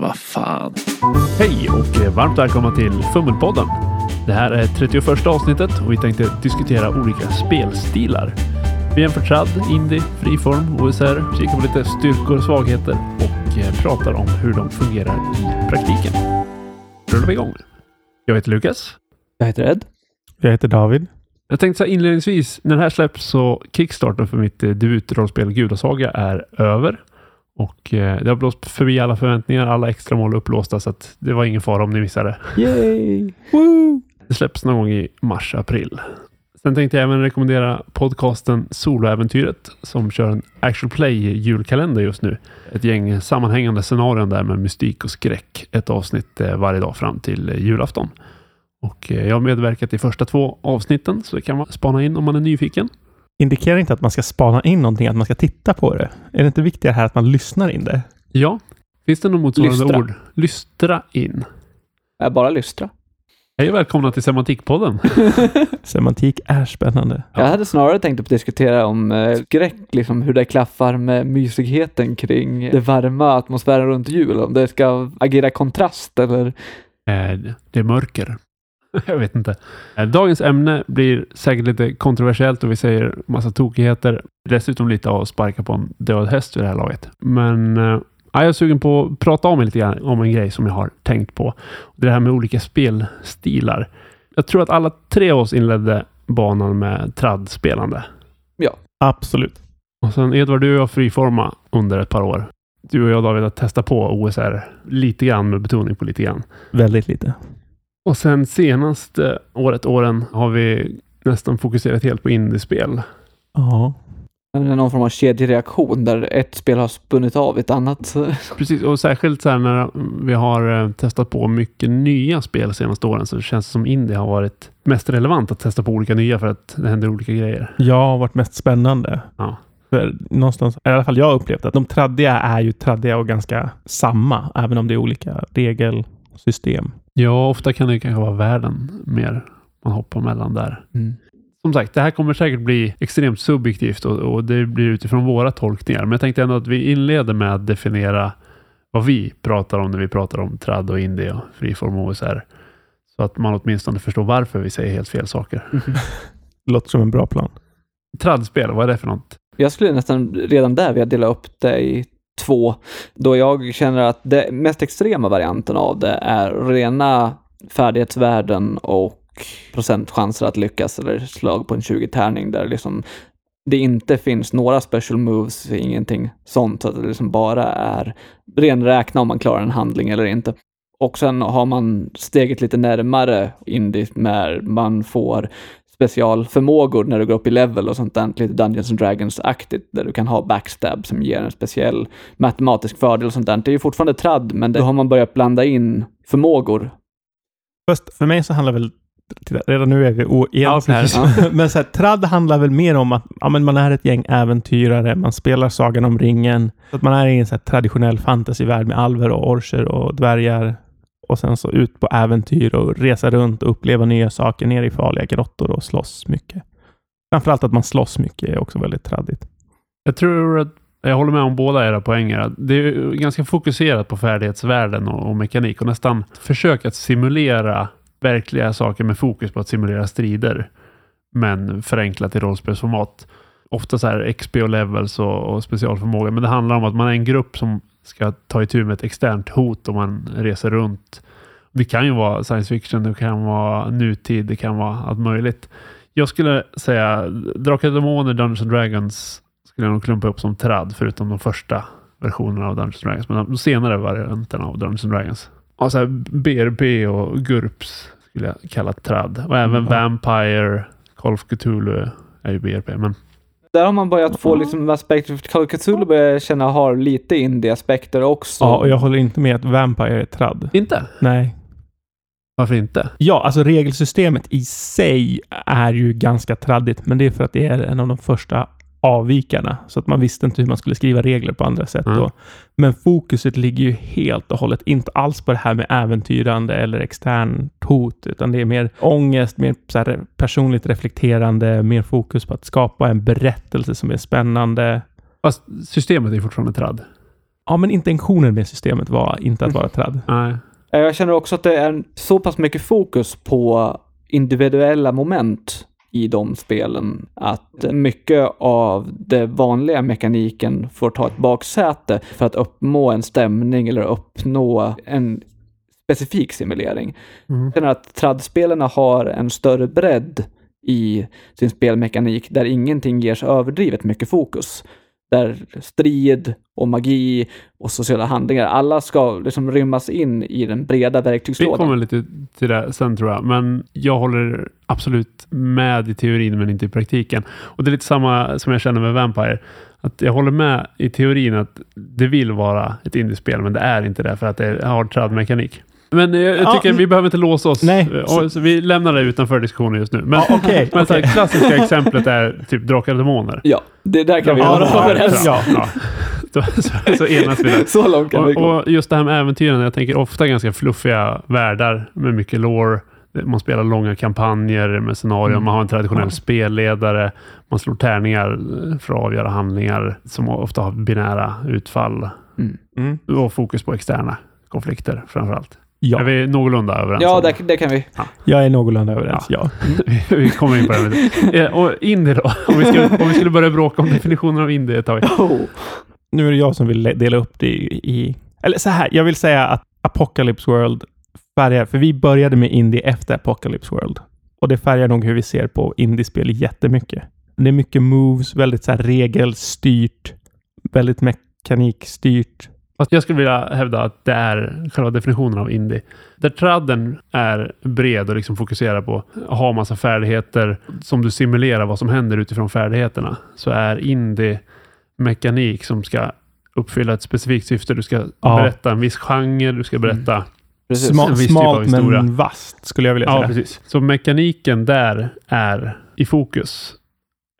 Vad fan. Hej och varmt välkomna till Fummelpodden. Det här är 31 avsnittet och vi tänkte diskutera olika spelstilar. Vi jämför trad, indie, friform, OSR, kikar på lite styrkor och svagheter och eh, pratar om hur de fungerar i praktiken. Rullar vi igång. Jag heter Lukas. Jag heter Ed. Jag heter David. Jag tänkte så här inledningsvis, när det här släpps så Kickstarter för mitt eh, debutrollspel Gudasaga är över. Och eh, det har blåst förbi alla förväntningar, alla extra mål är upplåsta så att det var ingen fara om ni missade. Yay! Woo! Det släpps någon gång i mars-april. Sen tänkte jag även rekommendera podcasten Soloäventyret som kör en actual play julkalender just nu. Ett gäng sammanhängande scenarion där med mystik och skräck. Ett avsnitt eh, varje dag fram till eh, julafton. Och eh, jag har medverkat i första två avsnitten så det kan man spana in om man är nyfiken. Indikerar inte att man ska spana in någonting, att man ska titta på det? Är det inte viktigare här att man lyssnar in det? Ja, finns det något motsvarande Lystra. ord? Lystra in. Jag bara lystra. Hej och välkomna till Semantikpodden. Semantik är spännande. Jag hade snarare tänkt att diskutera om eh, skräck, liksom hur det klaffar med mysigheten kring det varma atmosfären runt jul. Om det ska agera kontrast eller... Eh, Det är mörker. Jag vet inte. Eh, Dagens ämne blir säkert lite kontroversiellt och vi säger massa tokigheter. Dessutom lite att sparka på en död häst vid det här laget. Men eh, ja, jag är sugen på att prata om lite grann om en grej som jag har tänkt på. Det här med olika spelstilar. Jag tror att alla tre av oss inledde banan med traddspelande. Absolut. Och sen Edvard, du och jag friforma under ett par år. Du och jag David har testat på OSR lite grann med betoning på lite grann. Väldigt lite. Och sen senaste året, åren, har vi nästan fokuserat helt på indiespel. Ja. Någon form av kedjereaktion där ett spel har spunnit av ett annat. Precis, och särskilt så här när vi har eh, testat på mycket nya spel de senaste åren så det känns som indie har varit mest relevant att testa på olika nya för att det händer olika grejer. Jag har varit mest spännande. Ja. För någonstans, i alla fall jag har upplevt att de traddiga är ju traddiga och ganska samma, även om det är olika regelsystem. Ja, ofta kan det kanske vara världen mer man hoppar mellan där. Mm. Som sagt, det här kommer säkert bli extremt subjektivt och, och det blir utifrån våra tolkningar. Men jag tänkte ändå att vi inleder med att definiera vad vi pratar om när vi pratar om trad och indie och friform och OSR. Så att man åtminstone förstår varför vi säger helt fel saker. Låter som en bra plan. Tradspel, vad är det för något? Jag skulle nästan redan där vilja dela upp det i två, då jag känner att det mest extrema varianten av det är rena färdighetsvärden och procentchanser att lyckas eller slag på en 20-tärning där liksom det inte finns några special moves, ingenting sånt, så att det liksom bara är renräkna om man klarar en handling eller inte. Och sen har man steget lite närmare indie när man får specialförmågor när du går upp i level och sånt där, lite Dungeons and Dragons-aktigt, där du kan ha backstab som ger en speciell matematisk fördel och sånt där. Det är ju fortfarande tradd, men då har man börjat blanda in förmågor. Först, för mig så handlar väl Titta, redan nu är vi oense här. Ja. men så här, tradd handlar väl mer om att ja, men man är ett gäng äventyrare, man spelar Sagan om ringen. Så att man är i en så här, traditionell fantasyvärld med alver och orcher och dvärgar. Och sen så ut på äventyr och resa runt och uppleva nya saker, ner i farliga grottor och slåss mycket. Framförallt att man slåss mycket är också väldigt traddigt. Jag tror att jag håller med om båda era poänger. Det är ganska fokuserat på färdighetsvärden och, och mekanik och nästan försök att simulera verkliga saker med fokus på att simulera strider. Men förenklat i rollspelsformat. Ofta så här XP och levels och, och specialförmåga. Men det handlar om att man är en grupp som ska ta itu med ett externt hot och man reser runt. Det kan ju vara science fiction, det kan vara nutid, det kan vara allt möjligt. Jag skulle säga Drakar och Demoner, Dungeons and Dragons skulle jag nog klumpa upp som trad, förutom de första versionerna av Dungeons and Dragons. Men de senare varianterna av Dungeons and Dragons. Ja, så här BRB och GURPS skulle jag kalla trad. Och även Mm. Vampire, Call of Cthulhu är ju BRP. Men Där har man börjat få liksom aspekter, för Call of Cthulhu börjar jag känna har lite indie-aspekter också. Ja, och jag håller inte med att Vampire är tradd. inte. Nej. Varför inte? Ja, alltså regelsystemet i sig är ju ganska traddigt, men det är för att det är en av de första avvikarna. Så att man visste inte hur man skulle skriva regler på andra sätt Mm. då. Men fokuset ligger ju helt och hållet inte alls på det här med äventyrande eller extern hot, utan det är mer ångest, mer så här personligt reflekterande, mer fokus på att skapa en berättelse som är spännande. Fast systemet är fortfarande trad. ja, men intentionen med systemet var inte att vara trad. Nej. Jag känner också att det är så pass mycket fokus på individuella moment i de spelen att mycket av det vanliga mekaniken får ta ett baksäte för att uppnå en stämning eller uppnå en specifik simulering. Mm. Känner att tradspelarna har en större bredd i sin spelmekanik där ingenting ger så överdrivet mycket fokus. Där strid och magi och sociala handlingar, alla ska liksom rymmas in i den breda Vi verktygslådan. kommer lite till det sen tror jag, men jag håller absolut med i teorin men inte i praktiken. Och det är lite samma som jag känner med Vampire. Att jag håller med i teorin att det vill vara ett indiespel, men det är inte det för att det har trad-mekanik. Men jag, jag Ja, tycker mm. vi behöver inte låsa oss. Nej. Och, så vi lämnar det utanför diskussionen just nu. Men, Ja, okej, men så här, okej. klassiska exemplet är typ Drakar och Demoner. Ja, det där kan vi Ja, vara ja, överens. ja. ja. Så, så enas vi där. Så långt kan vi Och, gå. och just det här med äventyren, jag tänker ofta ganska fluffiga världar med mycket lore. Man spelar långa kampanjer med scenarion, Mm. man har en traditionell Ja. spelledare, man slår tärningar eh, för att avgöra handlingar som ofta har binära utfall Mm. och fokus på externa konflikter framför allt. Är Ja, vi någorlunda överens Ja, det, det kan vi. jag är någorlunda överens. Ja. vi, vi kommer in på det. Eh, Och indie då? Om vi, skulle, om vi skulle börja bråka om definitionen av indie ett tag. Oh. Nu är det jag som vill dela upp det i... i eller så här, jag vill säga att Apocalypse World färgar... För vi började med indie efter Apocalypse World. Och det färgar nog hur vi ser på indiespel jättemycket. Det är mycket moves, väldigt så här regelstyrt, väldigt mekanikstyrt. Fast jag skulle vilja hävda att det är själva definitionen av indie. Där tradden är bred och liksom fokuserar på att ha massa färdigheter som du simulerar vad som händer utifrån färdigheterna. Så är indie mekanik som ska uppfylla ett specifikt syfte. Du ska Ja. berätta en viss genre, du ska berätta... Precis. Sma- en viss typ av smalt men vasst, skulle jag vilja Ja, säga. precis. Så mekaniken där är i fokus.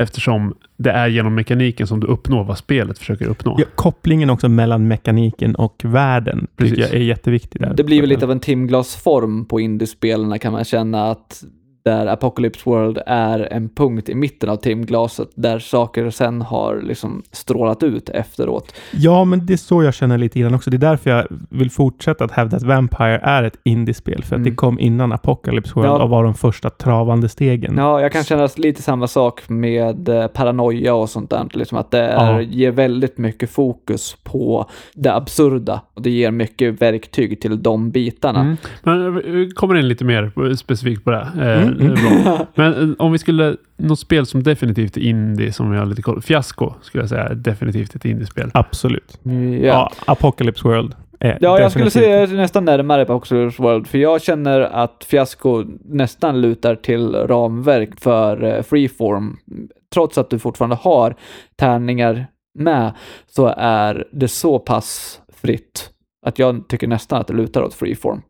Eftersom det är genom mekaniken som du uppnår vad spelet försöker uppnå. Ja, kopplingen också mellan mekaniken och världen tycker Precis. jag är jätteviktig där. Det blir väl lite av en timglasform på indiespelen kan man känna att där Apocalypse World är en punkt i mitten av timglaset där saker sen har liksom strålat ut efteråt. Ja, men det är så jag känner lite grann också. Det är därför jag vill fortsätta att hävda att Vampire är ett indiespel. För att Mm. det kom innan Apocalypse World Ja. och var de första travande stegen. Ja, jag kan känna lite samma sak med eh, paranoia och sånt där. Liksom att det är, Ja. ger väldigt mycket fokus på det absurda. Och det ger mycket verktyg till de bitarna. Mm. Men vi kommer in lite mer specifikt på det. Eh, Mm, mm. det är bra. Men eh, om vi skulle, något spel som definitivt är indie, som vi har lite koll Fiasko skulle jag säga är definitivt ett indiespel. Absolut. Ja. Ja. Apocalypse World Ja, jag skulle säga nästan närmare på Apocalypse World, för jag känner att Fiasko nästan lutar till ramverk för eh, freeform. Trots att du fortfarande har tärningar med, så är det så pass fritt att jag tycker nästan att det lutar åt freeform.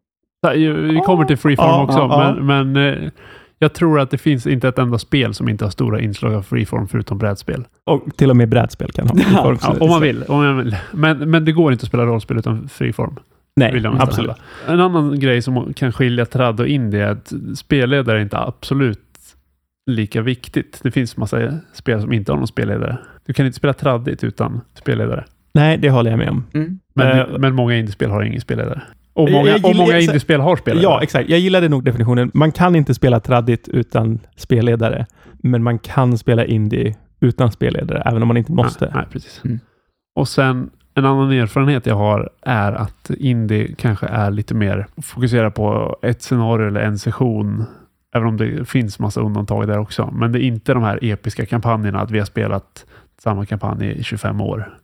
Vi kommer till Freeform Ja, också, ja, ja. men, men eh, jag tror att det finns inte ett enda spel som inte har stora inslag av Freeform förutom brädspel. Och till och med brädspel kan ha. Ja, Ja, om man vill. Om man vill. Men, men det går inte att spela rollspel utan Freeform. Nej, vill jag nästan absolut. hävda. En annan grej som kan skilja trad och indie är att spelledare är inte absolut lika viktigt. Det finns massa spel som inte har någon spelledare. Du kan inte spela traddigt utan spelledare. Nej, det håller jag med om. Mm. Men, Eh, men många indiespel har ingen spelledare. Och Jag- många, jag och gillar- många jag- indiespel har spelledare. Ja, exakt. Jag gillade nog definitionen. Man kan inte spela traddigt utan spelledare. Men man kan spela indie utan spelledare, även om man inte måste. Nej, nej precis. Mm. Och sen en annan erfarenhet jag har är att indie kanske är lite mer fokuserad på ett scenario eller en session. Även om det finns massa undantag där också. Men det är inte de här episka kampanjerna att vi har spelat samma kampanj i 25 år.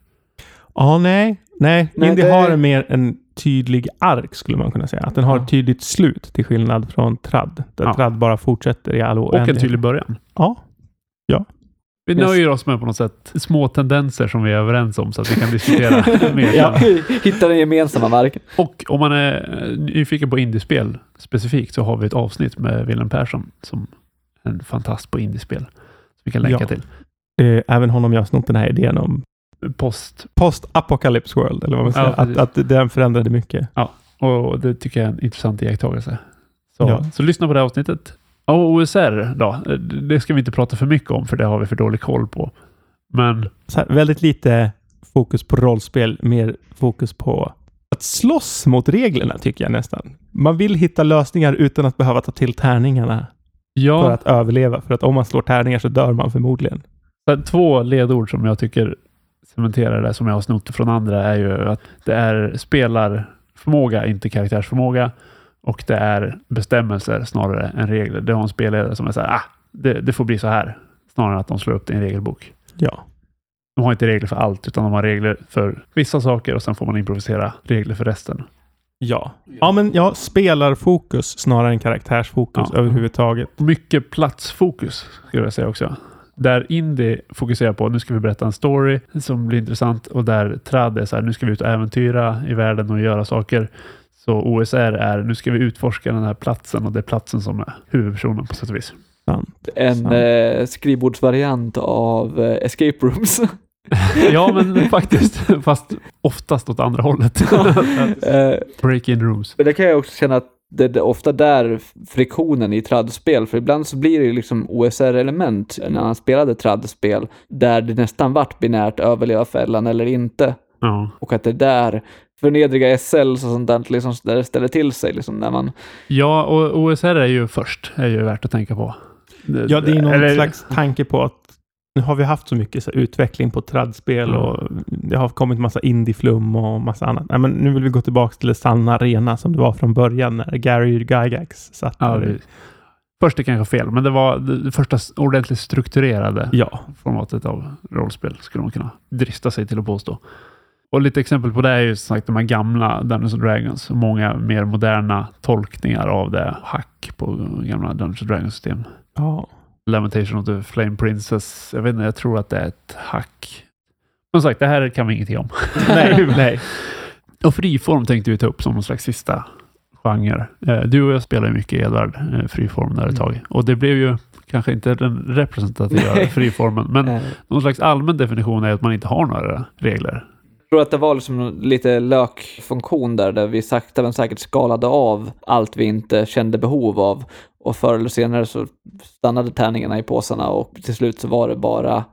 Ja, nej. Nej, Nej, indie det- har en mer en tydlig ark skulle man kunna säga. Att den har Ja. ett tydligt slut till skillnad från trad. Där Ja. trad bara fortsätter i all Och en oändlighet. tydlig början. Ja. Vi Yes. nöjer oss med på något sätt små tendenser som vi är överens om så att vi kan diskutera mer. Ja, hitta den gemensamma marken. Och om man är eh, nyfiken på indiespel specifikt så har vi ett avsnitt med Willem Persson som är en fantast på indiespel. Som vi kan länka Ja. till. Eh, även honom jag snott den här idén om Post. post-apocalypse world, eller vad man säger. Ja, att, att den förändrade mycket. Och det tycker jag är en intressant iakttagelse. Så, Ja. så lyssna på det här avsnittet. Och OSR då? Det ska vi inte prata för mycket om för det har vi för dålig koll på. Men här, väldigt lite fokus på rollspel, mer fokus på att slåss mot reglerna tycker jag nästan. Man vill hitta lösningar utan att behöva ta till tärningarna Ja, för att överleva. För att om man slår tärningar så dör man förmodligen. Två ledord som jag tycker cementerar det som jag har snott från andra är ju att det är spelarförmåga, inte karaktärsförmåga. Och det är bestämmelser snarare än regler. Det har en spelledare som är så här, ah, det, det får bli så här. Snarare än att de slår upp det i en regelbok. Ja. De har inte regler för allt, utan de har regler för vissa saker och sen får man improvisera regler för resten. Ja. Ja, men ja, spelarfokus snarare än karaktärsfokus Ja. överhuvudtaget. Mycket platsfokus, skulle jag säga också. Där indie fokuserar på, nu ska vi berätta en story som blir intressant och där trad är så här, nu ska vi ut och äventyra i världen och göra saker. Så OSR är, nu ska vi utforska den här platsen och det är platsen som är huvudpersonen på sätt och vis. Sant. En Sant. eh, skrivbordsvariant av eh, escape rooms. Ja, men faktiskt, fast oftast åt andra hållet. Eh, Break-in rooms. Men det kan jag också känna att det är ofta där friktionen i tradspel, för ibland så blir det ju liksom OSR-element när man spelade tradspel, där det nästan vart binärt överleva fällan eller inte. Ja. Och att det är där förnedriga SL och sånt där, liksom, där det ställer till sig liksom när man... ja, och OSR är ju först, är ju värt att tänka på. Ja, det är någon Eller- slags tanke på att nu har vi haft så mycket så här, utveckling på tradspel Ja. och det har kommit massa indieflum och massa annat. Nej, men nu vill vi gå tillbaka till det sanna rena som det var från början när Gary Gygax satt Ja, där. det, först är kanske fel, men det var det första ordentligt strukturerade Ja, formatet av rollspel, skulle man kunna drista sig till att påstå. Och lite exempel på det är ju som sagt de här gamla Dungeons and Dragons och många mer moderna tolkningar av det. Hack på gamla Dungeons and Dragons-system. ja. Lamentation of the Flame Princess. Jag vet inte, jag tror att det är ett hack. Som sagt, det här kan vi ingenting om. Nej, nej. Och friform tänkte vi ta upp som någon slags sista genre. Eh, Du och jag spelar ju mycket Edvard, eh, friform där ett tag. Och det blev ju kanske inte den representativa friformen, men någon slags allmän definition är att man inte har några regler. Jag tror att det var liksom lite lökfunktion där, där vi sakta men säkert skalade av allt vi inte kände behov av. Och förr eller senare så stannade tärningarna i påsarna och till slut så var det bara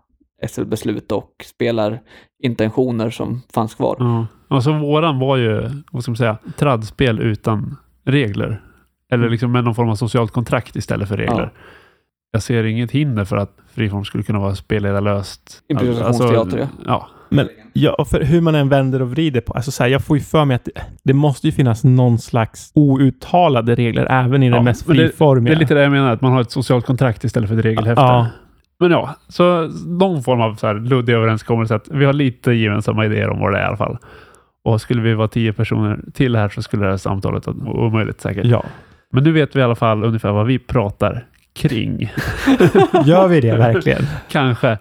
SL-beslut och spelarintentioner som fanns kvar. Ja. Och så våran var ju, vad ska man säga, tradspel utan regler. Eller liksom med någon form av socialt kontrakt istället för regler. Ja. Jag ser inget hinder för att friform skulle kunna vara spelledarlöst. Improvisationsteater, ja. ja. Men ja, för hur man än vänder och vrider på, alltså så här, jag får ju för mig att det, det måste ju finnas någon slags outtalade regler även i Ja, det mest friformiga. Det är lite det jag menar, att man har ett socialt kontrakt istället för ett regelhäfte. Ja. Men ja, så någon form av så här luddig överenskommelse att vi har lite gemensamma idéer om vad det är i alla fall. Och skulle vi vara tio personer till här så skulle det här samtalet vara omöjligt säkert. Ja, Men nu vet vi i alla fall ungefär vad vi pratar kring. gör vi det verkligen? Kanske.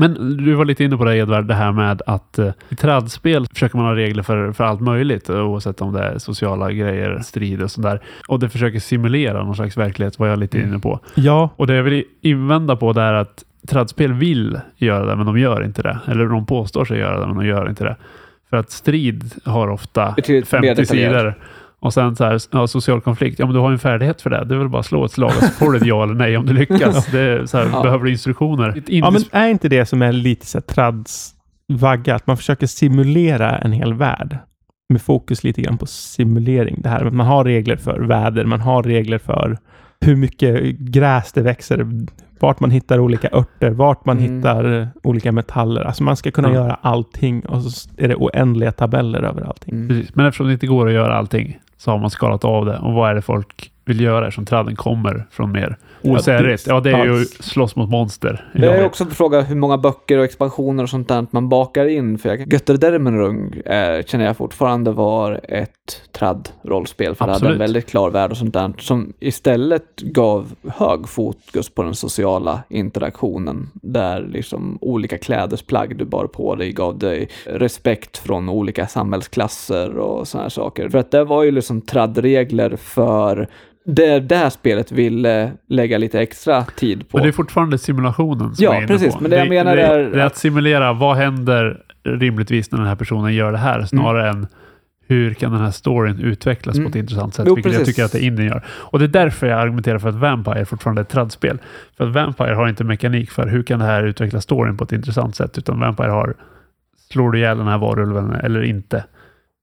Men du var lite inne på det Edvard, det här med att eh, i trädspel försöker man ha regler för, för allt möjligt, eh, oavsett om det är sociala grejer, strid och sådär. Och det försöker simulera någon slags verklighet, var jag lite inne på. Ja, Och det jag vill invända på det är att trädspel vill göra det, men de gör inte det. Eller de påstår sig göra det, men de gör inte det. För att strid har ofta Betydligt mer 50 detaljerat. sidor. Och sen så här, ja, social konflikt. Ja, men du har ju en färdighet för det. Det är väl bara att slå ett slag och så får du ett ja eller nej om du lyckas. Det är så här, Ja. Behöver du instruktioner? Ja, men är inte det som är lite så här trads vagga, att man försöker simulera en hel värld med fokus lite grann på simulering. Det här man har regler för väder, man har regler för hur mycket gräs det växer, vart man hittar olika örter, vart man Mm. hittar olika metaller. Alltså man ska kunna Ja. göra allting och så är det oändliga tabeller över allting. Mm. Precis. Men eftersom det inte går att göra allting så har man skalat av det. Och vad är det folk vill göra eftersom tradden kommer från mer osärigt? Ja, det är ju slåss mot monster. Det är också en fråga hur många böcker och expansioner och sånt där man bakar in. För jag, Götterdermenrung eh, känner jag fortfarande var ett tradd-rollspel. För det hade en Absolut. väldigt klar värld och sånt där. Som istället gav hög fokus på den sociala interaktionen. Där liksom olika klädesplagg du bar på dig gav dig respekt från olika samhällsklasser och såna här saker. För att det var ju liksom tradd-regler för det där spelet ville lägga lite extra tid på. Men det är fortfarande simulationen som Ja, jag är inne precis. på. Men det jag menar det, är det är att simulera vad händer rimligtvis när den här personen gör det här snarare än hur kan den här storyn utvecklas Mm. på ett intressant sätt, Jo, vilket jag precis. tycker att det Indien gör. Och det är därför jag argumenterar för att Vampire fortfarande är ett tradspel. För att Vampire har inte mekanik för hur kan det här utveckla storyn på ett intressant sätt, utan Vampire har slår du ihjäl den här varulven eller inte?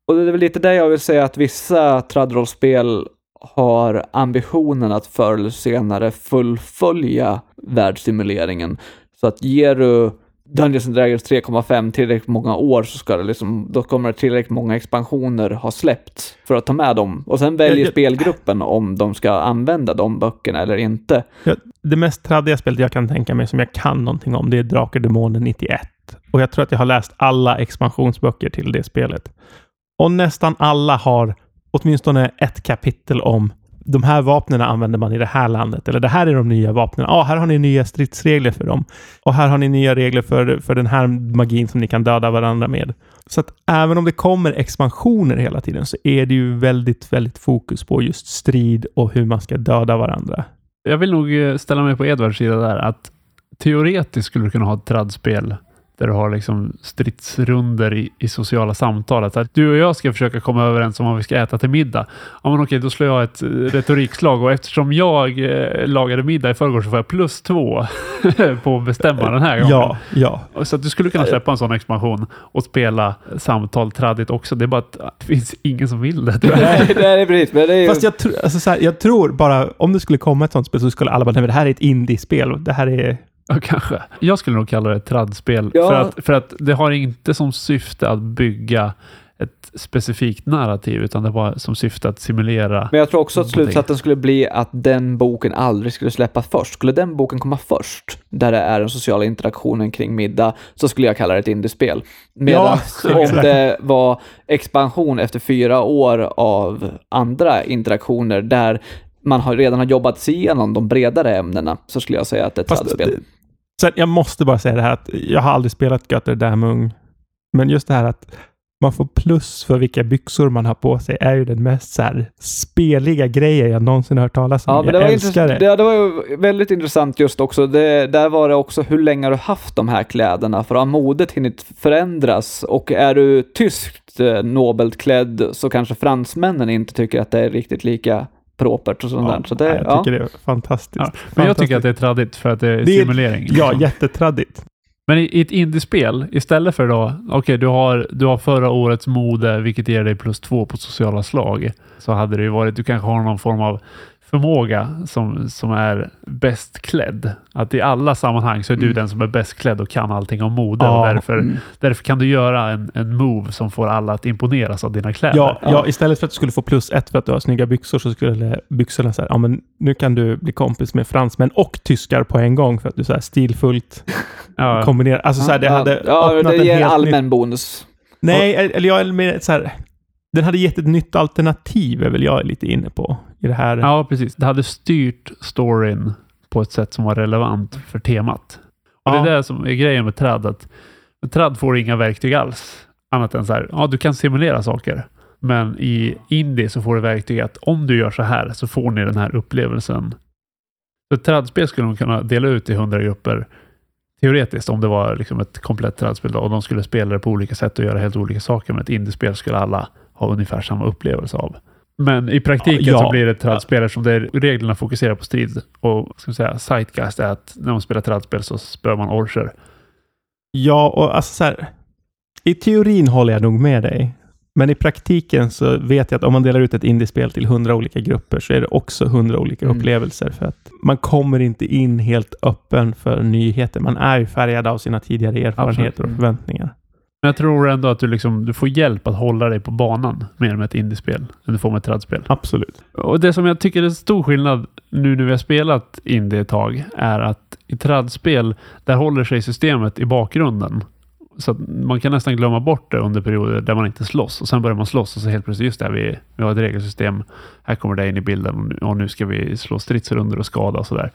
Och det är väl lite där jag vill säga att vissa tradrollspel har ambitionen att förr eller senare fullfölja världssimuleringen. Så att ger du Dungeons and Dragons 3,5 tillräckligt många år så ska det liksom, då kommer tillräckligt många expansioner ha släppts för att ta med dem. Och sen väljer Jag- spelgruppen om de ska använda de böckerna eller inte. Det mest traddiga spelet jag kan tänka mig som jag kan någonting om, det är Drakar Demoner 91. Och jag tror att jag har läst alla expansionsböcker till det spelet. Och nästan alla har åtminstone ett kapitel om de här vapnen använder man i det här landet. Eller det här är de nya vapnen. Ja, här har ni nya stridsregler för dem. Och här har ni nya regler för, för den här magin som ni kan döda varandra med. Så att även om det kommer expansioner hela tiden så är det ju väldigt, väldigt fokus på just strid och hur man ska döda varandra. Jag vill nog eh, ställa mig på Edvards sida där. Att teoretiskt skulle du kunna ha ett tradspel där du har liksom stridsrunder i, i sociala samtalet. Att du och jag ska försöka komma överens om vad vi ska äta till middag. Ja, men okej, då slår jag ett eh, retorikslag och eftersom jag eh, lagade middag i förrgår så får jag plus två på att bestämma den här gången. Ja, ja. Så att du skulle kunna släppa en sån expansion och spela samtal traddigt också. Det är bara att det finns ingen som vill det. Nej, det är precis. Men det är ju... Fast jag, tr- alltså här, jag tror bara, om det skulle komma ett sånt spel så skulle alla bara, nej men det här är ett indie-spel. Det här är... Ja, kanske. Jag skulle nog kalla det ett tradspel. Ja. För, att, för att det har inte som syfte att bygga ett specifikt narrativ, utan det var som syfte att simulera. Men jag tror också att slutsatsen skulle bli att den boken aldrig skulle släppas först. Skulle den boken komma först, där det är den sociala interaktionen kring middag, så skulle jag kalla det ett indiespel. Medan Ja, om det var expansion efter fyra år av andra interaktioner där man har, redan har jobbat sig igenom de bredare ämnena, så skulle jag säga att det är ett Fast, tradspel. Sen, jag måste bara säga det här att jag har aldrig spelat Götter Damung. Men just det här att man får plus för vilka byxor man har på sig är ju den mest så här speliga grejen jag någonsin har hört talas om. Ja, men jag det var, älskar det. Det, det var ju väldigt intressant just också. Det, där var det också hur länge har du haft de här kläderna? För har modet hunnit förändras? Och är du tyskt eh, nobelt klädd så kanske fransmännen inte tycker att det är riktigt lika propert och sånt Ja, där. Så det, jag ja. tycker det är fantastiskt. Ja. Men jag tycker att det är traddigt för att det är Det är- simulering. Ja, liksom. jättetraddigt. Men i, i ett indiespel, istället för då, okej, du, har, du har förra årets mode, vilket ger dig plus två på sociala slag, så hade det ju varit, du kanske har någon form av förmåga som, som är bäst klädd. Att i alla sammanhang så är du Mm. den som är bäst klädd och kan allting om mode Ja, och därför, Mm. därför kan du göra en, en move som får alla att imponeras av dina kläder. Ja, ja. Ja. istället för att du skulle få plus ett för att du har snygga byxor så skulle byxorna säga, ja men nu kan du bli kompis med fransmän och tyskar på en gång för att du så här stilfullt Ja. kombinerar. Alltså så här, det hade ja, öppnat det ger en helt allmän ny... bonus. Nej, eller jag är mer så här, den hade gett ett nytt alternativ är väl jag lite inne på i det här. Ja, precis. Det hade styrt storyn på ett sätt som var relevant för temat. Och Ja. Det är det som är grejen med träd. Att med träd får du inga verktyg alls. Annat än så här, ja, du kan simulera saker. Men i indie så får du verktyg att om du gör så här så får ni den här upplevelsen. Så ett trädspel skulle de kunna dela ut i hundra grupper teoretiskt om det var liksom ett komplett trädspel och de skulle spela det på olika sätt och göra helt olika saker. Men ett indiespel skulle alla ha ungefär samma upplevelse av. Men i praktiken Ja. så blir det trädspel som det reglerna fokuserar på strid och ska vi säga, zeitgeist är att när man spelar trädspel så spöar man orcher. Ja, och alltså så här, i teorin håller jag nog med dig. Men i praktiken så vet jag att om man delar ut ett indiespel till hundra olika grupper så är det också hundra olika Mm. upplevelser. För att man kommer inte in helt öppen för nyheter. Man är ju färgad av sina tidigare erfarenheter Absolut. och förväntningar. Men jag tror ändå att du, liksom, du får hjälp att hålla dig på banan mer med ett indiespel än du får med ett trädspel. Absolut. Och det som jag tycker är stor skillnad nu när vi har spelat indie ett tag är att i trädspel, där håller sig systemet i bakgrunden. Så att man kan nästan glömma bort det under perioder där man inte slåss och sen börjar man slåss och så helt plötsligt, just det, vi, vi har ett regelsystem, här kommer det in i bilden och nu, och nu ska vi slå stridsrundor och skada och sådär.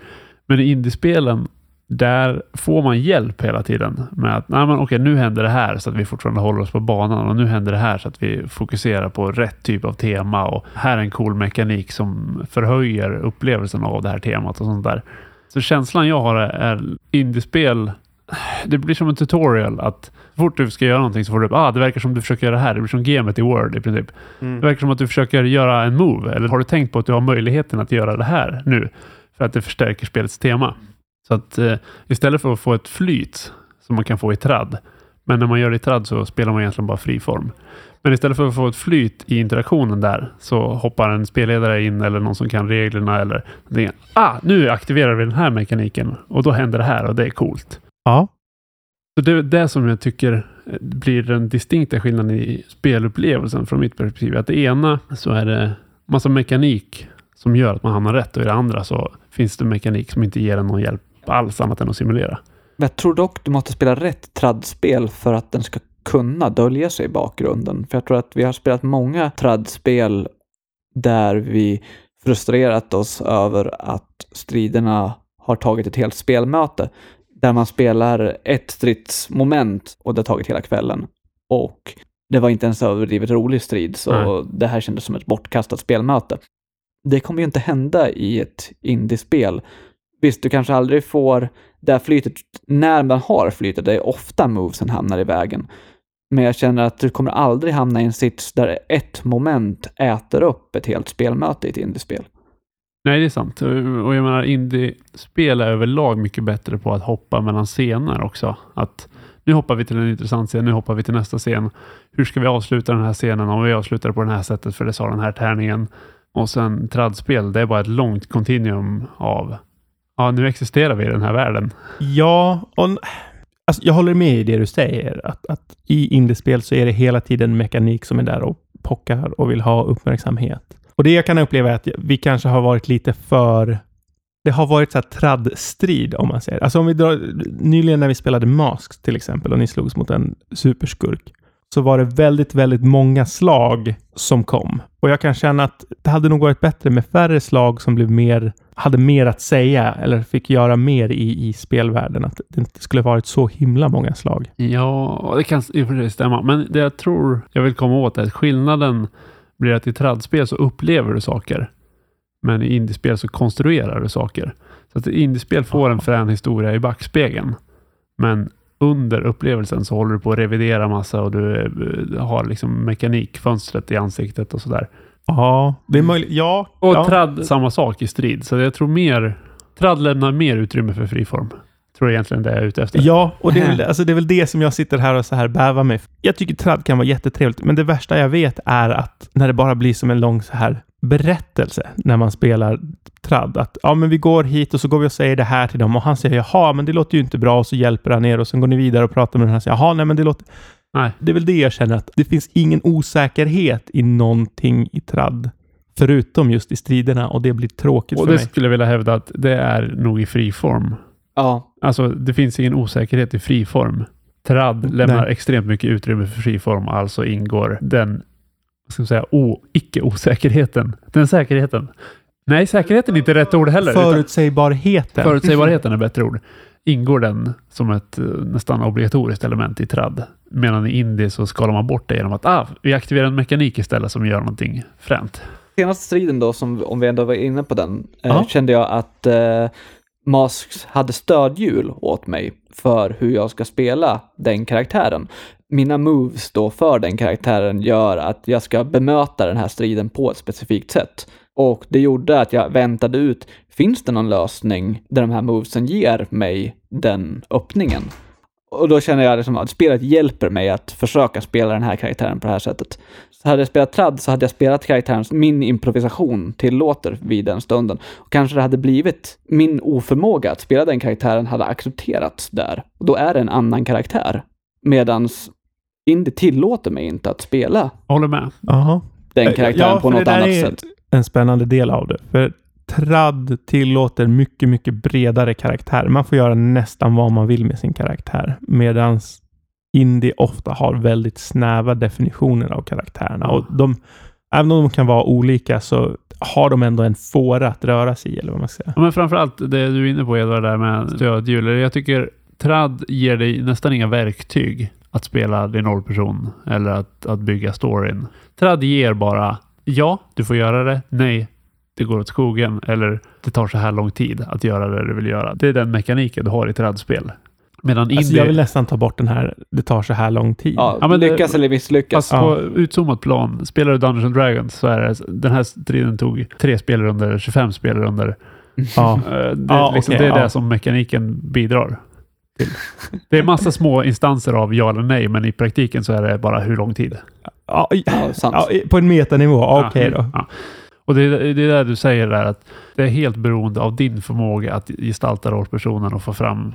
Men i indiespelen, där får man hjälp hela tiden med att Nej, men okej, nu händer det här så att vi fortfarande håller oss på banan och nu händer det här så att vi fokuserar på rätt typ av tema och här är en cool mekanik som förhöjer upplevelsen av det här temat och sånt där. Så känslan jag har är, indiespel det blir som en tutorial att så fort du ska göra någonting så får du upp, ah, det verkar som du försöker göra det här. Det blir som gamet i Word i princip. Det verkar som att du försöker göra en move. Eller har du tänkt på att du har möjligheten att göra det här nu? För att det förstärker spelets tema. Så att eh, istället för att få ett flyt som man kan få i tradd Men när man gör det i trad så spelar man egentligen bara friform. Men istället för att få ett flyt i interaktionen där så hoppar en spelledare in eller någon som kan reglerna eller det. Ah, nu aktiverar vi den här mekaniken och då händer det här och det är coolt. Ja. Så det är det som jag tycker blir den distinkta skillnaden i spelupplevelsen från mitt perspektiv. Att det ena så är det massa mekanik som gör att man hamnar rätt och i det andra så finns det mekanik som inte ger en någon hjälp alls annat än att simulera. Jag tror dock du måste spela rätt tradspel för att den ska kunna dölja sig i bakgrunden. För jag tror att vi har spelat många tradspel där vi frustrerat oss över att striderna har tagit ett helt spelmöte. Där man spelar ett stridsmoment och det har tagit hela kvällen. Och det var inte ens överdrivet rolig strid, så Nej. det här kändes som ett bortkastat spelmöte. Det kommer ju inte hända i ett indiespel. Visst, du kanske aldrig får det flytet, när man har flytet, det är ofta movesen hamnar i vägen. Men jag känner att du kommer aldrig hamna i en sits där ett moment äter upp ett helt spelmöte i ett indiespel. Nej, det är sant. Och jag menar, indiespel är överlag mycket bättre på att hoppa mellan scener också. Att nu hoppar vi till en intressant scen, nu hoppar vi till nästa scen. Hur ska vi avsluta den här scenen? Om vi avslutar på det här sättet, för det sa den här tärningen. Och sen tradspel, det är bara ett långt kontinuum av ja, nu existerar vi i den här världen. Ja, och alltså, jag håller med i det du säger. Att, att i indiespel så är det hela tiden mekanik som är där och pockar och vill ha uppmärksamhet. Och det jag kan uppleva är att vi kanske har varit lite för... Det har varit så här traddstrid, om man säger. Alltså om vi drar... Nyligen när vi spelade Mask till exempel och ni slogs mot en superskurk så var det väldigt, väldigt många slag som kom. Och jag kan känna att det hade nog varit bättre med färre slag som blev mer, hade mer att säga eller fick göra mer i, i spelvärlden. Att det inte skulle varit så himla många slag. Ja, det kan i och för sig stämma. Men det jag tror jag vill komma åt är att skillnaden blir att i tradspel så upplever du saker. Men i indiespel så konstruerar du saker. Så att indiespel får en frän historia i backspegeln. Men under upplevelsen så håller du på att revidera massa och du eh, har liksom mekanikfönstret i ansiktet och sådär. Ja, det är möjligt. Ja. Och ja. trad, samma sak i strid. Så jag tror mer, trad lämnar mer utrymme för friform. Tror jag egentligen det är ute efter. Ja, och det är, väl, alltså det är väl det som jag sitter här och så här bävar med. Jag tycker tradd kan vara jättetrevligt, men det värsta jag vet är att när det bara blir som en lång så här berättelse när man spelar tradd. Att ja, men vi går hit och så går vi och säger det här till dem och han säger jaha, men det låter ju inte bra och så hjälper han er och sen går ni vidare och pratar med den här och säger jaha, nej, men det låter... Nej. Det är väl det jag känner att det finns ingen osäkerhet i någonting i tradd. Förutom just i striderna och det blir tråkigt Och för det mig. skulle jag vilja hävda att det är nog i friform. Ja, Alltså, det finns ingen osäkerhet i friform. Trad lämnar Nej. extremt mycket utrymme för friform, alltså ingår den, ska säga, o, icke-osäkerheten. Den säkerheten. Nej, säkerheten är inte rätt ord heller. utan Förutsägbarheten. Förutsägbarheten är bättre ord. Ingår den som ett eh, nästan obligatoriskt element i trad. Medan i indie så skalar man bort det genom att ah, vi aktiverar en mekanik istället som gör någonting fränt. senaste striden då, som, om vi ändå var inne på den, eh, kände jag att eh, Masks hade stödhjul åt mig för hur jag ska spela den karaktären. Mina moves då för den karaktären gör att jag ska bemöta den här striden på ett specifikt sätt. Och det gjorde att jag väntade ut, finns det någon lösning där de här movesen ger mig den öppningen? Och då känner jag liksom att spelet hjälper mig att försöka spela den här karaktären på det här sättet. Så hade jag spelat tradd så hade jag spelat karaktären som min improvisation tillåter vid den stunden. Och kanske det hade blivit min oförmåga att spela den karaktären hade accepterats där. Och då är det en annan karaktär. Medans Indie tillåter mig inte att spela Håller med. Den karaktären ja, på något annat är sätt. En spännande del av det. För tradd tillåter mycket, mycket bredare karaktär. Man får göra nästan vad man vill med sin karaktär. Medan indie ofta har väldigt snäva definitioner av karaktärerna. Och de, även om de kan vara olika så har de ändå en fåra att röra sig i, eller vad man ska säga. Ja, men framförallt det du är inne på Edvard där med stödhjul. Jag tycker trad ger dig nästan inga verktyg att spela din rollperson eller att, att bygga storyn. Trad ger bara ja, du får göra det. Nej, det går åt skogen. Eller det tar så här lång tid att göra det du vill göra. Det är den mekaniken du har i tradspel. Medan indie... Alltså jag vill nästan ta bort den här, det tar så här lång tid. Ja, Ja, men det- lyckas eller misslyckas. Fast på utzoomat plan, spelar du Dungeons and Dragons så är det, den här striden tog tre spelrunder, 25 spelrunder. Ja. Eh, Det, Ja, liksom, okej, det är ja. det som mekaniken bidrar. Det är massa små instanser av ja eller nej, men i praktiken så är det bara hur lång tid. Ja, i- Ja, sant. ja, i- på en metanivå, okej Ja, då. Och det, är- det där du säger där att det är helt beroende av din förmåga att gestalta rollpersonen och få fram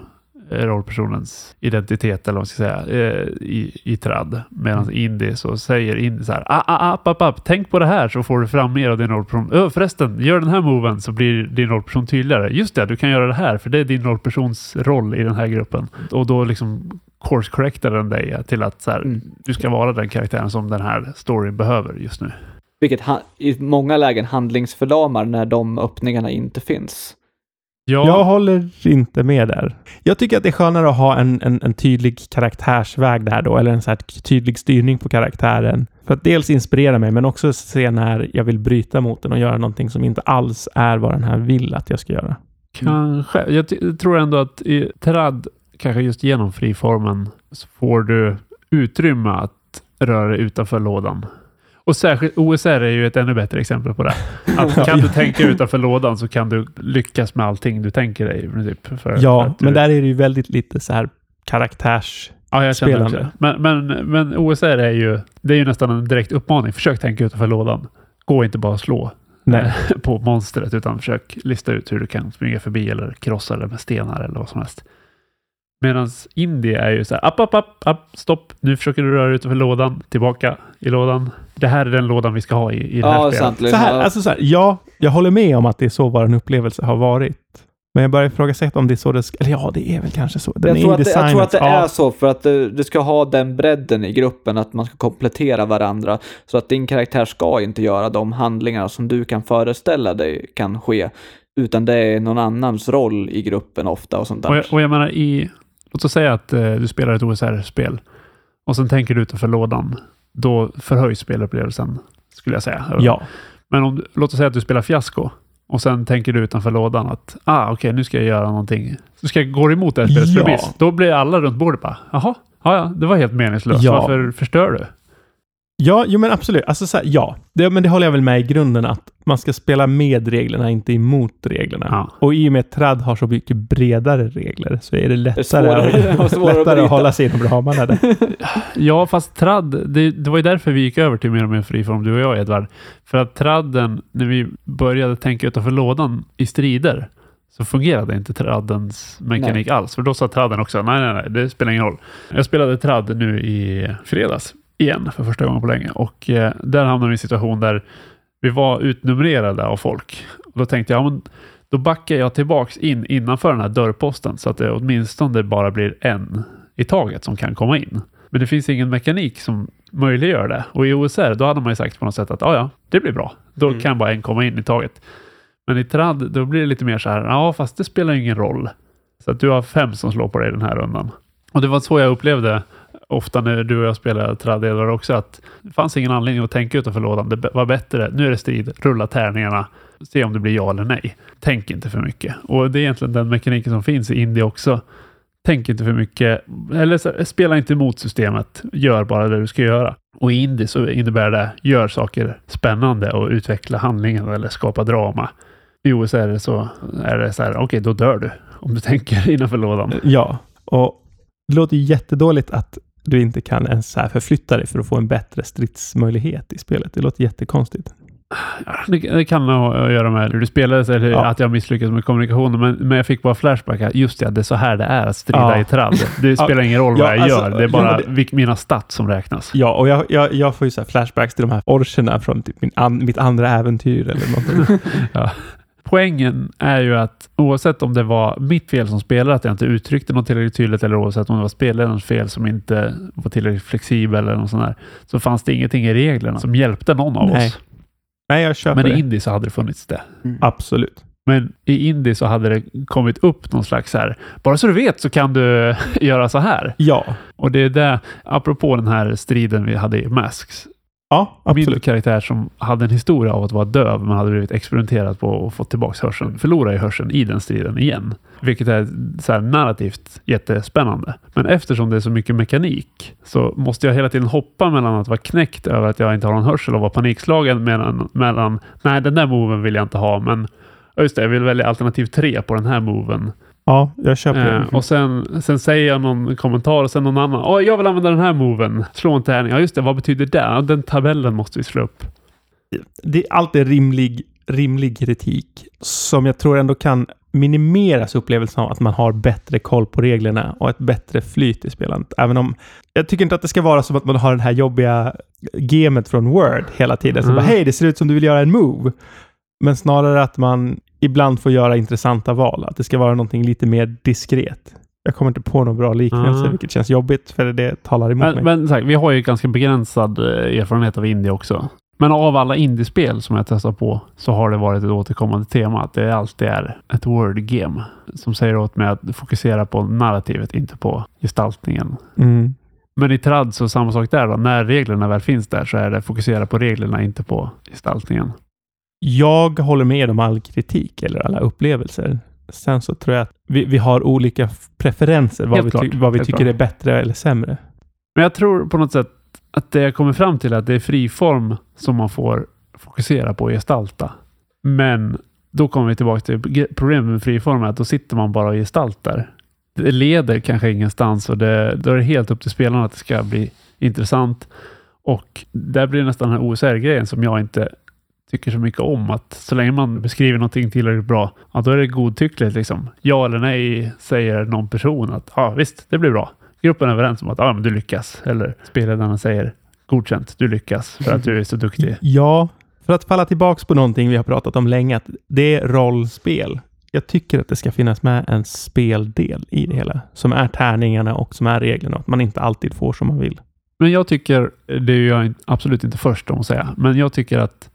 eh, rollpersonens identitet eller vad man ska säga eh, i, i trad. Medan Mm. indie så säger indie så här ah, ah, app, app, app, tänk på det här så får du fram mer av din rollperson. Ö, förresten, gör den här moven så blir din rollperson tydligare. Just det, du kan göra det här för det är din rollpersons roll i den här gruppen. Och då liksom course correctar den dig till att så här, Mm. du ska vara den karaktären som den här storyn behöver just nu. Vilket ha- i många lägen handlingsförlamar när de öppningarna inte finns. Ja, Jag håller inte med där. Jag tycker att det är skönare att ha en, en, en tydlig karaktärsväg där då, eller en så här tydlig styrning på karaktären. För att dels inspirera mig, men också se när jag vill bryta mot den och göra någonting som inte alls är vad den här vill att jag ska göra. Kanske. Jag tror ändå att i trad, kanske just genom friformen, så får du utrymme att röra dig utanför lådan. Och särskilt OSR är ju ett ännu bättre exempel på det. Att kan du tänka utanför lådan så kan du lyckas med allting du tänker dig. princip, för, Ja, du, men där är det ju väldigt lite så här karaktärs... ja, jag känner spelande. också. Men, men, men OSR är ju, det är ju nästan en direkt uppmaning. Försök tänka utanför lådan. Gå inte bara och slå Nej. på monstret utan försök lista ut hur du kan springa förbi eller krossa det med stenar eller vad som helst. Medan indie är ju så här, app, app, app, app, stopp, nu försöker du röra dig utanför lådan, tillbaka i lådan. Det här är den lådan vi ska ha i, i det här Ja, spelet. sant. Så här, alltså så här, ja, jag håller med om att det är så vår upplevelse har varit. Men jag börjar ifrågasätta om det är så det ska... Eller ja, det är väl kanske så. Den jag, är tror att det, jag tror att det ja, är så för att du, du ska ha den bredden i gruppen, att man ska komplettera varandra. Så att din karaktär ska inte göra de handlingar som du kan föreställa dig kan ske. Utan det är någon annans roll i gruppen ofta och sånt där. Och jag, och jag menar, i, låt oss säga att eh, du spelar ett OSR-spel och sen tänker du utanför lådan. Då förhöjs spelupplevelsen, skulle jag säga. Ja. Men om, låt oss säga att du spelar fiasko och sen tänker du utanför lådan att ah, okej, nu ska jag göra någonting. Så ska jag gå emot det här spelets Ja. premiss. Då blir alla runt bordet bara, jaha, ja, ja, det var helt meningslöst. Ja. Varför förstör du? Ja, jo men absolut. Alltså så här, ja. Det, men det håller jag väl med i grunden att man ska spela med reglerna, inte emot reglerna. Ja. Och i och med att trad har så mycket bredare regler så är det lättare, svårare- att, svårare att lättare att bryta. hålla sig inom ramarna. Där. Ja, fast tradd, det, det var ju därför vi gick över till mer och mer friform, du och jag Edvard. För att tradden, när vi började tänka utanför lådan i strider, så fungerade inte traddens mekanik alls. För då sa tradden också, nej, nej, nej, det spelar ingen roll. Jag spelade tradd nu i fredags, igen, för första gången på länge. Och eh, där hamnade vi i en situation där vi var utnumrerade av folk. Och då tänkte jag, ja, men då backar jag tillbaks in innanför den här dörrposten så att det åtminstone bara blir en i taget som kan komma in. Men det finns ingen mekanik som möjliggör det. Och i OSR, då hade man ju sagt på något sätt att ja, ja, det blir bra. Då Mm. kan bara en komma in i taget. Men i trad, då blir det lite mer så här, ja, fast det spelar ingen roll. Så att du har fem som slår på dig den här rundan. Och det var så jag upplevde ofta när du och jag spelar trad Edvard också, att det fanns ingen anledning att tänka utanför lådan. Det var bättre, nu är det strid, rulla tärningarna, se om det blir ja eller nej. Tänk inte för mycket. Och det är egentligen den mekaniken som finns i indie också. Tänk inte för mycket, eller så, spela inte emot systemet. Gör bara det du ska göra. Och i indie så innebär det, gör saker spännande och utveckla handlingen eller skapa drama. I OS är det så, är det så här, okej, då dör du. Om du tänker innanför lådan. Ja, och det låter jättedåligt att du inte kan ens så förflytta dig för att få en bättre stridsmöjlighet i spelet. Det låter jättekonstigt. Ja, Det, det kan ha att göra med hur det spelades eller Ja. att jag misslyckades med kommunikationen. Men, men jag fick bara flashback. att Just det, det är så här det är att strida Ja. i tradd. Det spelar ingen roll vad Ja, jag alltså, gör. Det är bara vilk- mina stats som räknas. Ja, och jag, jag, jag får ju så flashbacks till de här orcherna från typ min an, mitt andra äventyr eller någonting. Poängen är ju att oavsett om det var mitt fel som spelare att jag inte uttryckte något tillräckligt tydligt eller oavsett om det var spelarens fel som inte var tillräckligt flexibel eller något sånt där, så fanns det ingenting i reglerna som hjälpte någon av Nej, oss. Nej jag köper Men i det. indie så hade det funnits det. Absolut. Men i indie så hade det kommit upp någon slags så här, bara så du vet så kan du göra så här. Ja, Och det är det, apropå den här striden vi hade i Masks. Ja Min absolut. karaktär som hade en historia av att vara döv men hade blivit experimenterad på och fått tillbaka hörseln, förlorar ju hörseln i den striden igen. Vilket är så här narrativt jättespännande. Men eftersom det är så mycket mekanik så måste jag hela tiden hoppa mellan att vara knäckt över att jag inte har någon hörsel och vara panikslagen mellan, mellan nej den där moven vill jag inte ha men just det, jag vill välja alternativ tre på den här moven. Ja, jag köper det. Eh, och sen, sen säger jag någon kommentar och sen någon annan. Åh, jag vill använda den här moven. Slå en tärning. Ja, just det. Vad betyder det? Den tabellen måste vi slå upp. det är alltid rimlig, rimlig kritik som jag tror ändå kan minimeras upplevelsen av att man har bättre koll på reglerna och ett bättre flyt i spelandet. Även om jag tycker inte att det ska vara som att man har den här jobbiga gamet från Word hela tiden. Mm. bara, hej, det ser ut som du vill göra en move. Men snarare att man ibland får göra intressanta val. Att det ska vara någonting lite mer diskret. Jag kommer inte på någon bra liknelse, Mm. vilket känns jobbigt för det talar emot Men, mig. men sagt, vi har ju ganska begränsad eh, erfarenhet av indie också. Men av alla indiespel som jag testat på så har det varit ett återkommande tema att det alltid är ett word game som säger åt mig att fokusera på narrativet, inte på gestaltningen. Mm. Men i trad så samma sak där då. När reglerna väl finns där så är det fokusera på reglerna, inte på gestaltningen. Jag håller med om all kritik eller alla upplevelser. Sen så tror jag att vi, vi har olika preferenser vad Helt vi, klart. vad vi Helt tycker klart. är bättre eller sämre. Men jag tror på något sätt att det jag kommer fram till är att det är friform som man får fokusera på och gestalta. Men då kommer vi tillbaka till problemet med friform att då sitter man bara och gestaltar. Det leder kanske ingenstans och det, då är det helt upp till spelarna att det ska bli intressant. Och där blir det nästan den här OSR-grejen som jag inte tycker så mycket om. Att så länge man beskriver någonting tillräckligt bra, ja, då är det godtyckligt. Liksom. Ja eller nej säger någon person att ja visst, det blir bra. Gruppen är överens om att ja, men du lyckas. Eller spelledarna säger godkänt, du lyckas för att du är så duktig. Ja, för att falla tillbaks på någonting vi har pratat om länge, att det är rollspel. Jag tycker att det ska finnas med en speldel i det hela, som är tärningarna och som är reglerna. Att man inte alltid får som man vill. Men jag tycker, det är jag absolut inte först om att säga, men jag tycker att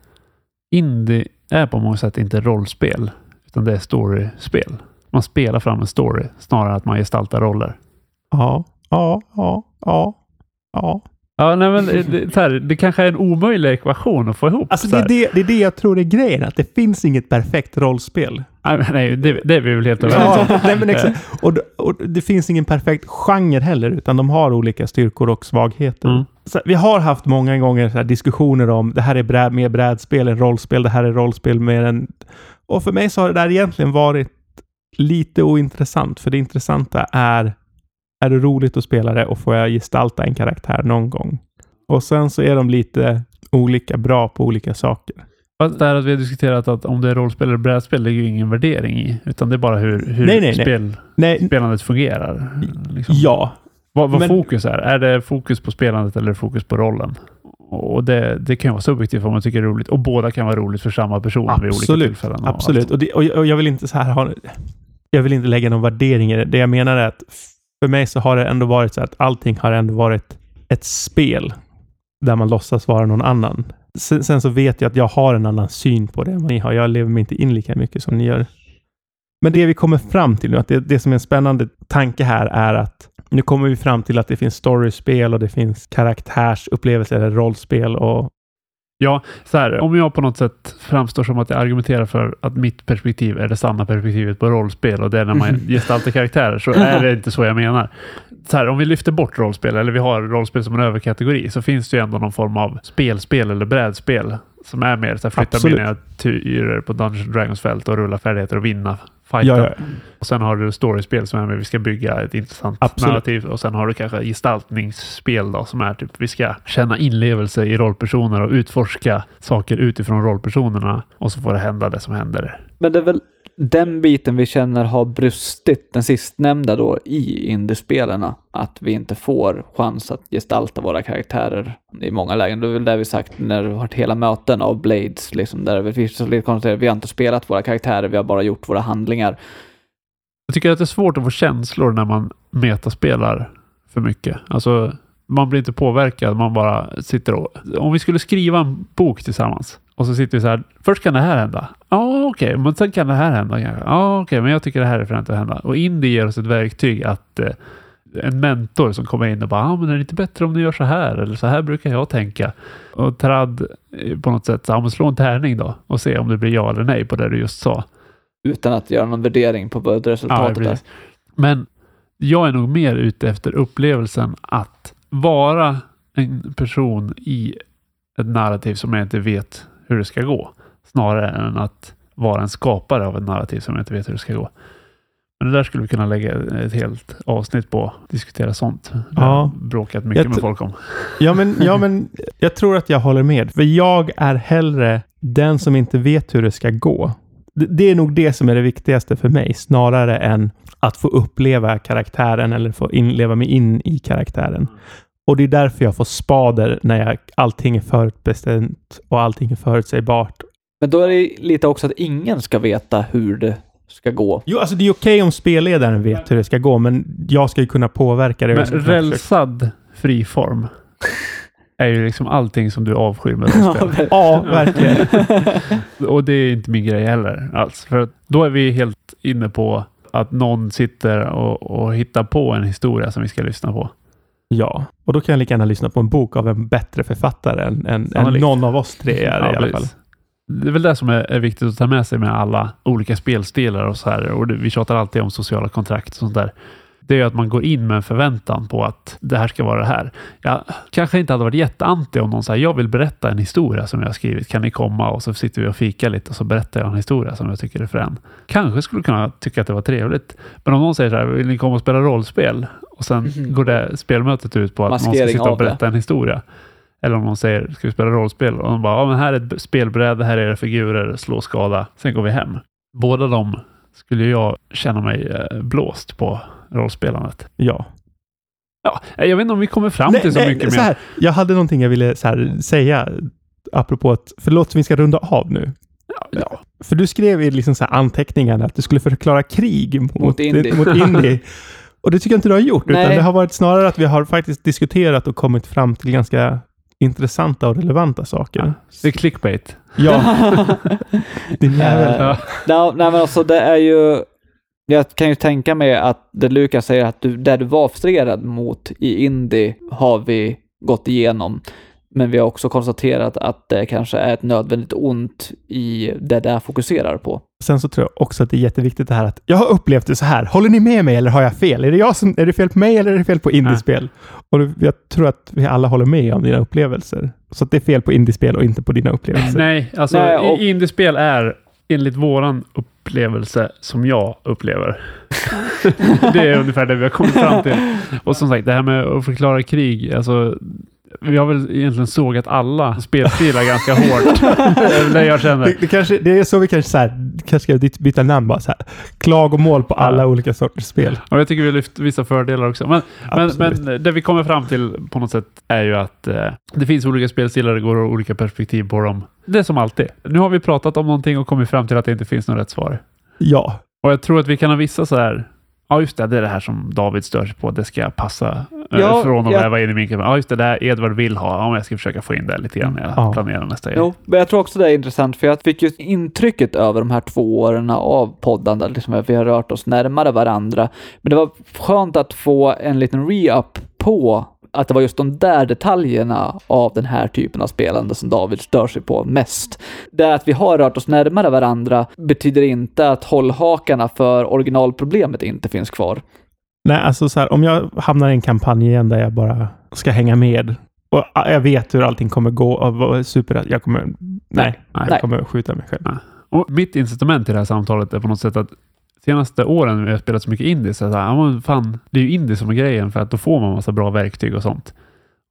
indie är på många sätt inte rollspel, utan det är storyspel. Man spelar fram en story snarare än att man gestaltar roller. Ja, ja, ja, ja, ja. Ja, nej, men det, här, det kanske är en omöjlig ekvation att få ihop. Alltså så det är det, det är det jag tror är grejen, att det finns inget perfekt rollspel. Nej, det, det är vi väl helt överens om. Ja, nej, men exakt. Och, och det finns ingen perfekt genre heller, utan de har olika styrkor och svagheter. Mm. Så vi har haft många gånger här diskussioner om det här är bräd, mer brädspel än rollspel, det här är rollspel mer än... Och för mig så har det där egentligen varit lite ointressant, för det intressanta är är det roligt att spela det och får jag gestalta en karaktär någon gång? Och sen så är de lite olika bra på olika saker. Fast det här att vi har diskuterat att om det är rollspel eller brädspel, det är ju ingen värdering i, utan det är bara hur, hur Nej, nej, spel, Nej, spelandet fungerar. Liksom. ja, Vad, vad Men- fokus är? Är det fokus på spelandet eller fokus på rollen? Och det, det kan vara subjektivt vad man tycker är roligt. Och båda kan vara roligt för samma person vid olika Absolut. tillfällen. och Absolut. Och, det, och, jag, och jag vill inte så här ha... Jag vill inte lägga någon värdering i det. Det jag menar är att för mig så har det ändå varit så att allting har ändå varit ett spel där man låtsas vara någon annan. Sen, sen så vet jag att jag har en annan syn på det än vad ni har. Jag lever mig inte in lika mycket som ni gör. Men det vi kommer fram till nu, att det, det som är en spännande tanke här är att nu kommer vi fram till att det finns storyspel och det finns karaktärsupplevelser eller rollspel och Ja, så här, om jag på något sätt framstår som att jag argumenterar för att mitt perspektiv är det sanna perspektivet på rollspel och det är när man gestaltar karaktärer så är det inte så jag menar. Så här, om vi lyfter bort rollspel eller vi har rollspel som en överkategori så finns det ju ändå någon form av spelspel eller brädspel som är mer så här, flytta Absolut. miniatyrer på Dungeons Dragons fält och rulla färdigheter och vinna fighten. Ja, ja. Och sen har du storyspel som är med vi ska bygga ett intressant Absolut. narrativ och sen har du kanske gestaltningsspel då som är typ vi ska känna inlevelse i rollpersoner och utforska saker utifrån rollpersonerna och så får det hända det som händer. Men det är väl den biten vi känner har brustit, den sistnämnda då, i indiespelarna. Att vi inte får chans att gestalta våra karaktärer i många lägen. Det är väl det vi sagt när vi har varit hela möten av Blades, liksom, där vi så lite konstaterar vi har inte spelat våra karaktärer, vi har bara gjort våra handlingar. Jag tycker att det är svårt att få känslor när man metaspelar för mycket. Alltså, man blir inte påverkad, man bara sitter och... Om vi skulle skriva en bok tillsammans och så sitter vi så här, först kan det här hända. Ja, okej, men sen kan det här hända kanske. Ja, okej, men jag tycker det här är främst att hända. Och Indie ger oss ett verktyg att eh, en mentor som kommer in och bara, ah, men är det inte bättre om du gör så här? Eller så här brukar jag tänka. Och Trad eh, på något sätt, ah, men slå en tärning då och se om det blir ja eller nej på det du just sa. Utan att göra någon värdering på resultatet precis. Men jag är nog mer ute efter upplevelsen att vara en person i ett narrativ som jag inte vet hur det ska gå. Snarare än att vara en skapare av ett narrativ som jag inte vet hur det ska gå. Men det där skulle vi kunna lägga ett helt avsnitt på. Diskutera sånt. Det har Ja. bråkat mycket med folk om. Ja men, ja, men jag tror att jag håller med. För jag är hellre den som inte vet hur det ska gå. Det, det är nog det som är det viktigaste för mig, snarare än att få uppleva karaktären eller få in, leva mig in i karaktären. Och det är därför jag får spader när jag, allting är förutbestämt och allting är förutsägbart. Men då är det lite också att ingen ska veta hur det ska gå. Jo, alltså det är okej om spelledaren vet hur det ska gå, men jag ska ju kunna påverka det. Men rälsad friform är ju liksom allting som du avskyr med rollspel. Ja, verkligen. Och det är inte min grej heller alls. För då är vi helt inne på att någon sitter och, och hittar på en historia som vi ska lyssna på. Ja, och då kan jag lika gärna lyssna på en bok av en bättre författare än, än, än någon av oss tre är i alla fall. precis. Det är väl det som är, är viktigt att ta med sig med alla olika spelstilar och så här. Och det, vi tjatar alltid om sociala kontrakt och sånt där. Det är att man går in med en förväntan på att det här ska vara det här. Jag kanske inte hade varit jätteanti om någon säger jag vill berätta en historia som jag har skrivit. Kan ni komma? Och så sitter vi och fikar lite och så berättar jag en historia som jag tycker är frän. Kanske skulle kunna tycka att det var trevligt. Men om någon säger så här, vill ni komma och spela rollspel? Och sen Mhm. går det spelmötet ut på att någon ska Maskering sitta och berätta en historia. Eller om någon säger, ska vi spela rollspel? Och de bara, ja men här är ett spelbräde, här är era figurer, slå skada, sen går vi hem. Båda de skulle jag känna mig eh, blåst på rollspelandet. Ja. Ja, jag vet inte om vi kommer fram till så mycket så mer. här, jag hade någonting jag ville så här, säga apropå att, förlåt, vi ska runda av nu. Ja, ja. För du skrev i liksom så här anteckningarna att du skulle förklara krig mot, Mot indie. mot indie. Och det tycker jag inte du har gjort, utan Nej. det har varit snarare att vi har faktiskt diskuterat och kommit fram till ganska intressanta och relevanta saker. Det är clickbait. Ja, din jävel. Eh, Ja. Nej, nej, men alltså det är ju... Jag kan ju tänka mig att det Lukas säger att du, där du var frustrerad mot i Indie har vi gått igenom. Men vi har också konstaterat att det kanske är ett nödvändigt ont i det där fokuserar på. Sen så tror jag också att det är jätteviktigt det här att jag har upplevt det så här. Håller ni med mig eller har jag fel? Är det, jag som, är det fel på mig eller är det fel på indiespel? Och det- jag tror att vi alla håller med om dina upplevelser. Så att det är fel på indiespel och inte på dina upplevelser. Nej, alltså Nej, och- indiespel är enligt våran upplevelse som jag upplever. det är ungefär det vi har kommit fram till. Och som sagt, det här med att förklara krig, alltså vi har väl egentligen sågat alla spelstilar ganska hårt. Det jag känner. Det, det, kanske, det är så vi kanske, så här, kanske ska byta- namn bara. Så här. Klagomål på alla olika sorters spel. Och jag tycker vi har lyft vissa fördelar också. Men, men, men det vi kommer fram till på något sätt är ju att eh, det finns olika spelstilar, det går olika perspektiv på dem. Det är som alltid. Nu har vi pratat om någonting och kommit fram till att det inte finns något rätt svar. Ja, Och jag tror att vi kan ha vissa så här. Ja, just det. Det är det här som David stör sig på. Det ska passa Ja, från att ja. väva in i min kamera. Ja, just det. Det här Edvard vill ha. Ja, men jag ska försöka få in det lite grann när jag Ja. planerar nästa grej. Jo, men jag tror också det är intressant för jag fick ju intrycket över de här två åren av poddande, liksom att vi har rört oss närmare varandra. Men det var skönt att få en liten re-up på att det var just de där detaljerna av den här typen av spelande som David stör sig på mest. Det att vi har rört oss närmare varandra betyder inte att hållhakarna för originalproblemet inte finns kvar. Nej alltså så här, om jag hamnar i en kampanj igen där jag bara ska hänga med och ah, jag vet hur allting kommer gå och super, jag kommer, nej, jag nej. kommer skjuta mig själv. Och mitt incitament i det här samtalet är på något sätt att senaste åren när har spelat så mycket indie så här, ja, fan, det är ju indie som är grejen för att då får man massa bra verktyg och sånt.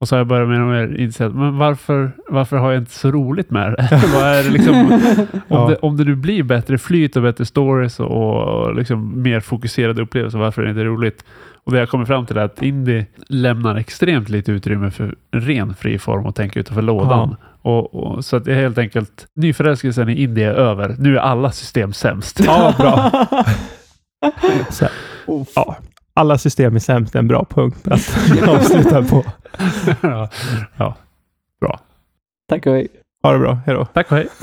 Och så har jag börjat mer och mer inse att men varför, varför har jag inte så roligt med det? Vad är det liksom, om, Ja. det, om det nu blir bättre flyt och bättre stories och, och liksom mer fokuserade upplevelser, varför är det inte roligt? Och det jag kommer fram till är att indie lämnar extremt lite utrymme för ren friform och tänka utanför lådan. Och, och, så att det är helt enkelt, nyförälskelsen i indie är över. Nu är alla system sämst. Ja, bra. Så, ja, alla system är sämst, är en bra punkt att avsluta på. ja. ja. Tack och hej. Ha det bra, hejdå. Tack och hej.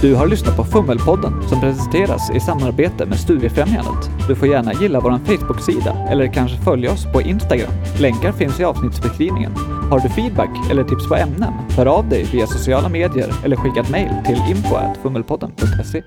Du har lyssnat på Fummelpodden som presenteras i samarbete med Studiefrämjandet. Du får gärna gilla vår Facebook-sida eller kanske följa oss på Instagram. Länkar finns i avsnittsbeskrivningen. Har du feedback eller tips på ämnen? Hör av dig via sociala medier eller skicka ett mejl till info.fummelpodden.se.